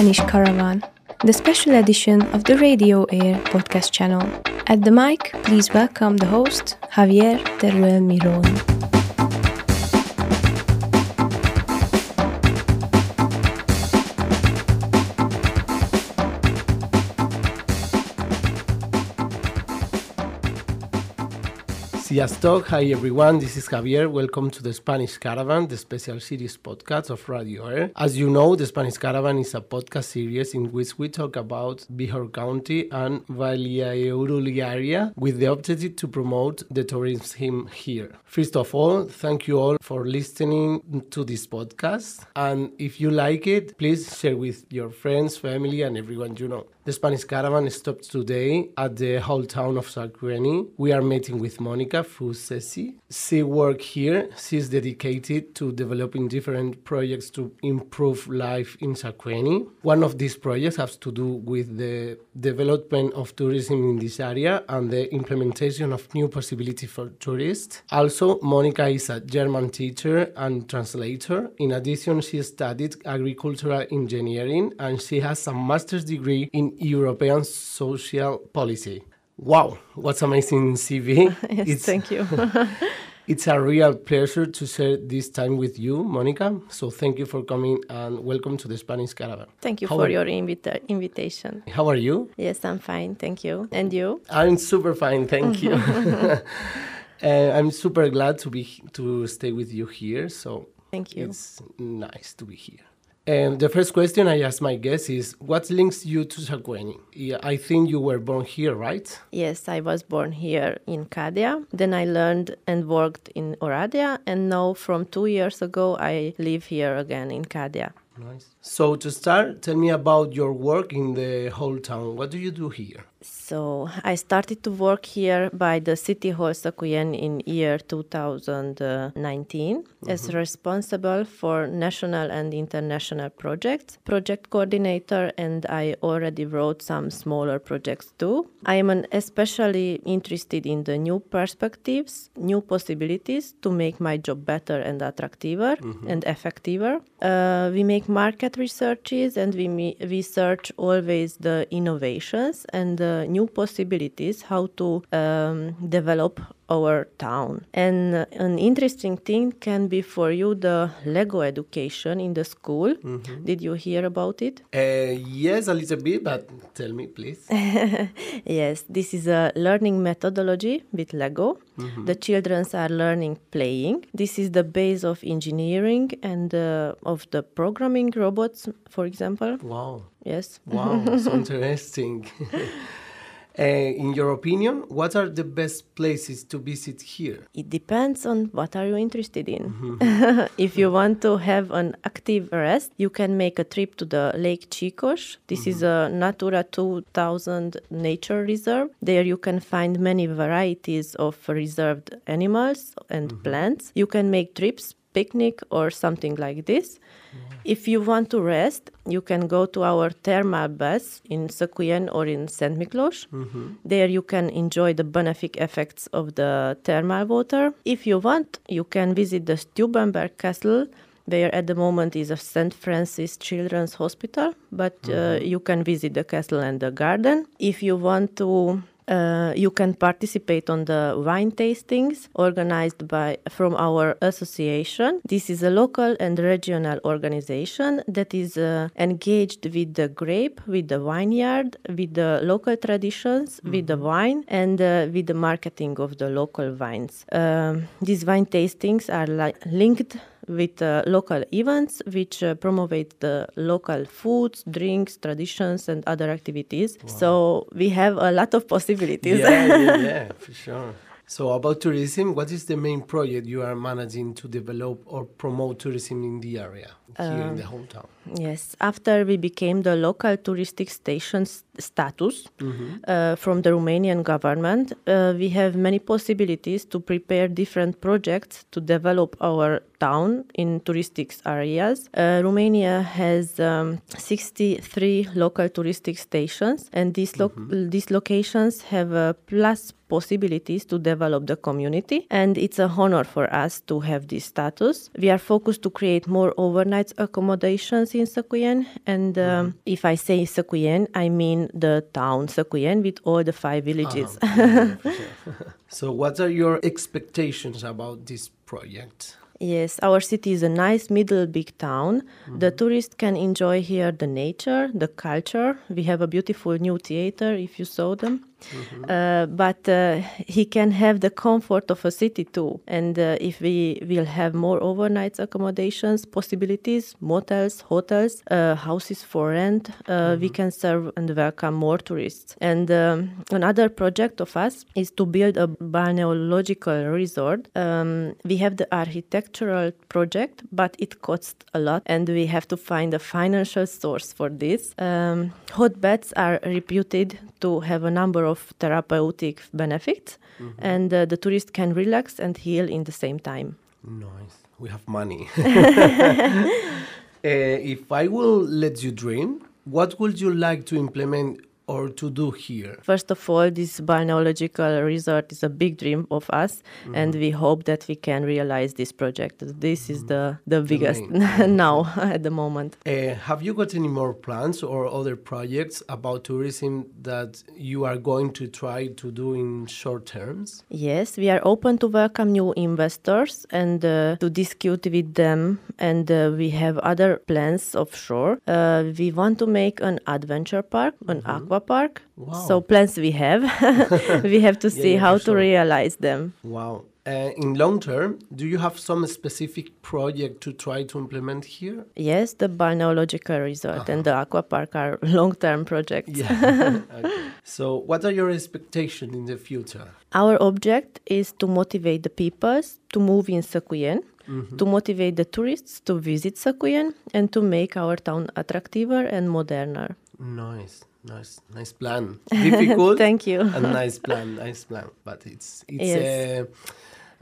Spanish Caravan, the special edition of the Radio Air podcast channel. At the mic, please welcome the host, Javier Teruel Miron. Hi everyone, this is Javier. Welcome to the Spanish Caravan, the special series podcast of Radio Air. As you know, the Spanish Caravan is a podcast series in which we talk about Bihor County and Valladolid area with the objective to promote the tourism here. First of all, thank you all for listening to this podcast. And if you like it, please share with your friends, family, and everyone you know. The Spanish Caravan stopped today at the whole town of Săcueni. We are meeting with Monika Fuzesi. She works here. She is dedicated to developing different projects to improve life in Săcueni. One of these projects has to do with the development of tourism in this area and the implementation of new possibilities for tourists. Also, Monica is a German teacher and translator. In addition, she studied agricultural engineering and she has a master's degree in European social policy. Wow, what's amazing CV. yes, it's, thank you. it's a real pleasure to share this time with you, Monika. So thank you for coming and welcome to the Spanish Caravan. Thank you How for your invita- invitation. How are you? Yes, I'm fine, thank you. And you? I'm super fine, thank you. uh, I'm super glad to be to stay with you here. So thank you. It's nice to be here. And the first question I ask my guest is, what links you to Săcueni? I think you were born here, right? Yes, I was born here in Cadea. Then I learned and worked in Oradea, and now from two years ago I live here again in Cadea. Nice. So to start, tell me about your work in the whole town. What do you do here? So I started to work here by the City Hall Săcueni in year 2019 mm-hmm. as responsible for national and international projects, project coordinator, and I already wrote some smaller projects too. I am an especially interested in the new perspectives, new possibilities to make my job better and attractiver mm-hmm. and effectiver. Uh, we make market researches and we me- research always the innovations and the new possibilities how to um, develop our town. And uh, an interesting thing can be for you the Lego education in the school. Mm-hmm. Did you hear about it? Uh, yes, a little bit, but tell me, please. yes, this is a learning methodology with Lego. Mm-hmm. The children are learning playing. This is the base of engineering and uh, of the programming robots, for example. Wow. Yes. Wow, so interesting. Uh, in your opinion, what are the best places to visit here? It depends on what are you interested in. Mm-hmm. if you want to have an active rest, you can make a trip to the Lake Cicos. This mm-hmm. is a Natura 2000 nature reserve. There you can find many varieties of reserved animals and mm-hmm. plants. You can make trips picnic or something like this. If you want to rest, you can go to our thermal baths in Săcueni or in St. Miklos. Mm-hmm. There you can enjoy the benefic effects of the thermal water. If you want, you can visit the Stubenberg Castle, where at the moment is a St. Francis Children's Hospital, but uh, mm-hmm. uh, you can visit the castle and the garden. If you want to uh, you can participate on the wine tastings organized by from our association. This is a local and regional organization that is uh, engaged with the grape, with the vineyard, with the local traditions, mm-hmm. with the wine, and uh, with the marketing of the local wines. Um, these wine tastings are li- linked with uh, local events which uh, promote the local foods, drinks, traditions, and other activities. Wow. So we have a lot of possibilities. Yeah, yeah, yeah, for sure. So about tourism, what is the main project you are managing to develop or promote tourism in the area here in the um, hometown? Yes, after we became the local touristic station status mm-hmm. uh, from the Romanian government, uh, we have many possibilities to prepare different projects to develop our town in touristic areas. Uh, Romania has um, 63 local touristic stations, and these, lo- these locations have a plus possibilities to develop the community and it's a honor for us to have this status. We are focused to create more overnight accommodations in Săcueni and um, if i say Săcueni i mean the town Săcueni with all the five villages. So, what are your expectations about this project? Yes, our city is a nice middle big town. The mm-hmm. tourists can enjoy here the nature, the culture. We have a beautiful new theater if you saw them. Uh, but uh, he can have the comfort of a city too. And uh, if we will have more overnight accommodations, possibilities, motels, hotels, uh, houses for rent, uh, we can serve and welcome more tourists. And um, another project of us is to build a balneological resort. Um, we have the architectural project, but it costs a lot, and we have to find a financial source for this. Um, hot beds are reputed to have a number of therapeutic benefits, and uh, the tourist can relax and heal in the same time. Nice. We have money. uh, if I will let you dream, what would you like to implement or to do here? First of all, this balneological resort is a big dream of us, and we hope that we can realize this project. This is the, the biggest main. now at the moment. Uh, have you got any more plans or other projects about tourism that you are going to try to do in short terms? Yes, we are open to welcome new investors and uh, to discuss with them. And uh, we have other plans offshore. Uh, we want to make an adventure park, an aqua park. Wow. So plans we have. we have to see yeah, how for to sure. realize them. Wow. Uh, in long term, do you have some specific project to try to implement here? Yes, the balneological resort and the aqua park are long-term projects. Yeah. okay. So, what are your expectations in the future? Our object is to motivate the peoples to move in Săcueni, to motivate the tourists to visit Săcueni, and to make our town attractiver and moderner. Nice, nice, nice plan. Difficult. Thank you. a nice plan, nice plan. But it's it's Yes. uh,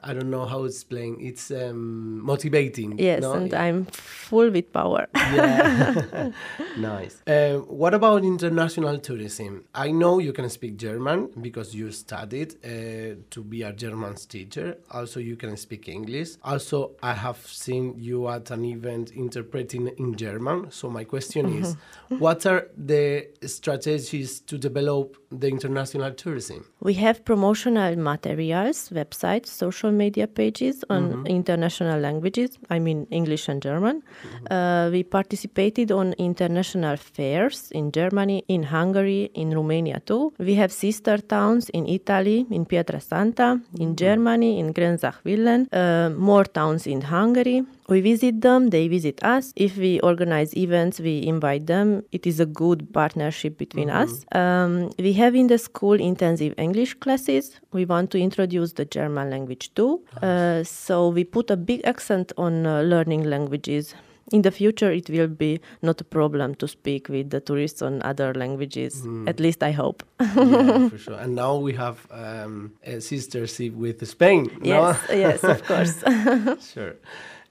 I don't know how it's playing. It's um, motivating. Yes, no? and I'm full with power. yeah, nice. Uh, what about international tourism? I know you can speak German because you studied uh, to be a German teacher. Also, you can speak English. Also, I have seen you at an event interpreting in German. So my question is, what are the strategies to develop the international tourism? We have promotional materials, websites, social media pages on international languages, I mean English and German. Uh, we participated on international fairs in Germany, in Hungary, in Romania too. We have sister towns in Italy, in Pietrasanta, in Germany, in Grenzach-Wyhlen, uh, more towns in Hungary. We visit them, they visit us. If we organize events, we invite them. It is a good partnership between us. Um, we have in the school intensive English classes. We want to introduce the German language Uh, so we put a big accent on uh, learning languages. In the future, it will be not a problem to speak with the tourists on other languages. At least I hope. yeah, for sure. And now we have um, a sistership with Spain. no? yes, yes, of course. sure.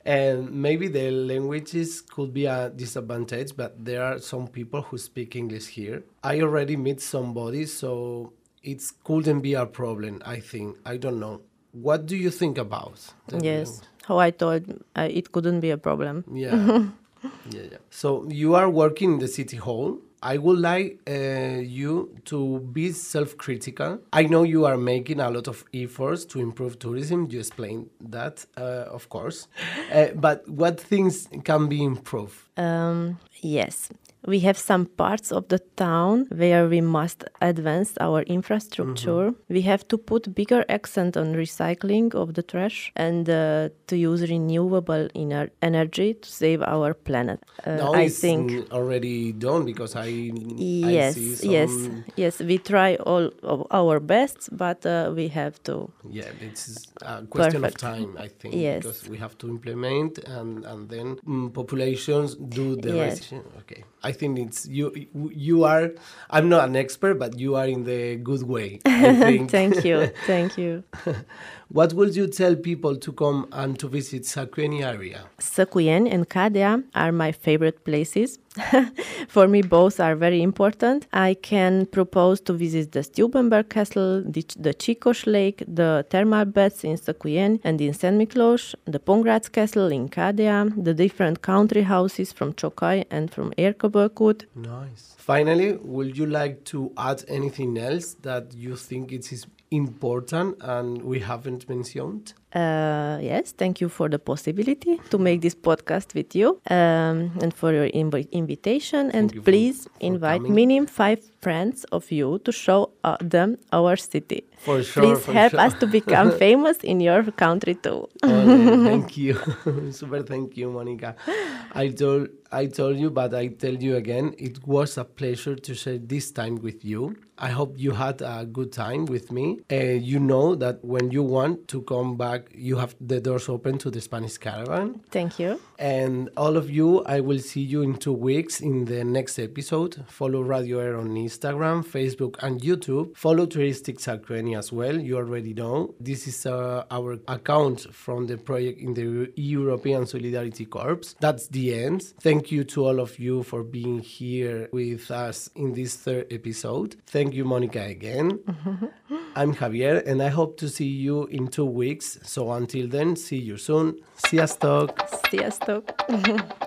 And maybe the languages could be a disadvantage, but there are some people who speak English here. I already meet somebody, so it couldn't be a problem, I think. I don't know. What do you think about? yes, how I thought uh, it couldn't be a problem. Yeah. yeah, yeah. So you are working in the city hall. I would like uh, you to be self-critical. I know you are making a lot of efforts to improve tourism. You explained that, uh, of course. Uh, but what things can be improved? Um, yes, we have some parts of the town where we must advance our infrastructure. We have to put bigger accent on recycling of the trash and uh, to use renewable ener- energy to save our planet. Uh, now I think. already done because I, I Yes, see some, yes, yes. We try all of our best, but uh, we have to. Yeah, it's a question Perfect. of time, I think, Yes. because we have to implement and and then mm, populations do the Yes. rest. Okay, I think it's you. You are. I'm not an expert, but you are in the good way. I think. Thank you. Thank you. What would you tell people to come and to visit Săcueni area? Săcueni and Cadea are my favorite places. For me, both are very important. I can propose to visit the Stubenberg Castle, the, the Cicos Lake, the thermal baths in Săcueni and in St. Miklos, the Pongratz Castle in Cadea, the different country houses from Chokai and from Ercobăcut. Nice. Finally, would you like to add anything else that you think it is important and we haven't mentioned? Uh, yes, thank you for the possibility to make this podcast with you um, and for your inv- invitation. and you please for invite coming. minimum five friends of you to show uh, them our city. For sure. please for help sure. us to become famous in your country too. Ole, thank you. Super thank you, Monika. I told I told you, but I tell you again, it was a pleasure to share this time with you. I hope you had a good time with me. Uh, you know that when you want to come back, you have the doors open to the Spanish Caravan. Thank you. And all of you, I will see you in two weeks in the next episode. Follow Radio Air on Instagram, Facebook, and YouTube. Follow Touristic Săcueni as well. You already know. This is uh, our account from the project in the European Solidarity Corps. That's the end. Thank you to all of you for being here with us in this third episode. Thank you, Monika, again. I'm Javier, and I hope to see you in two weeks. So until then, see you soon. Sziasztok! Sziasztok!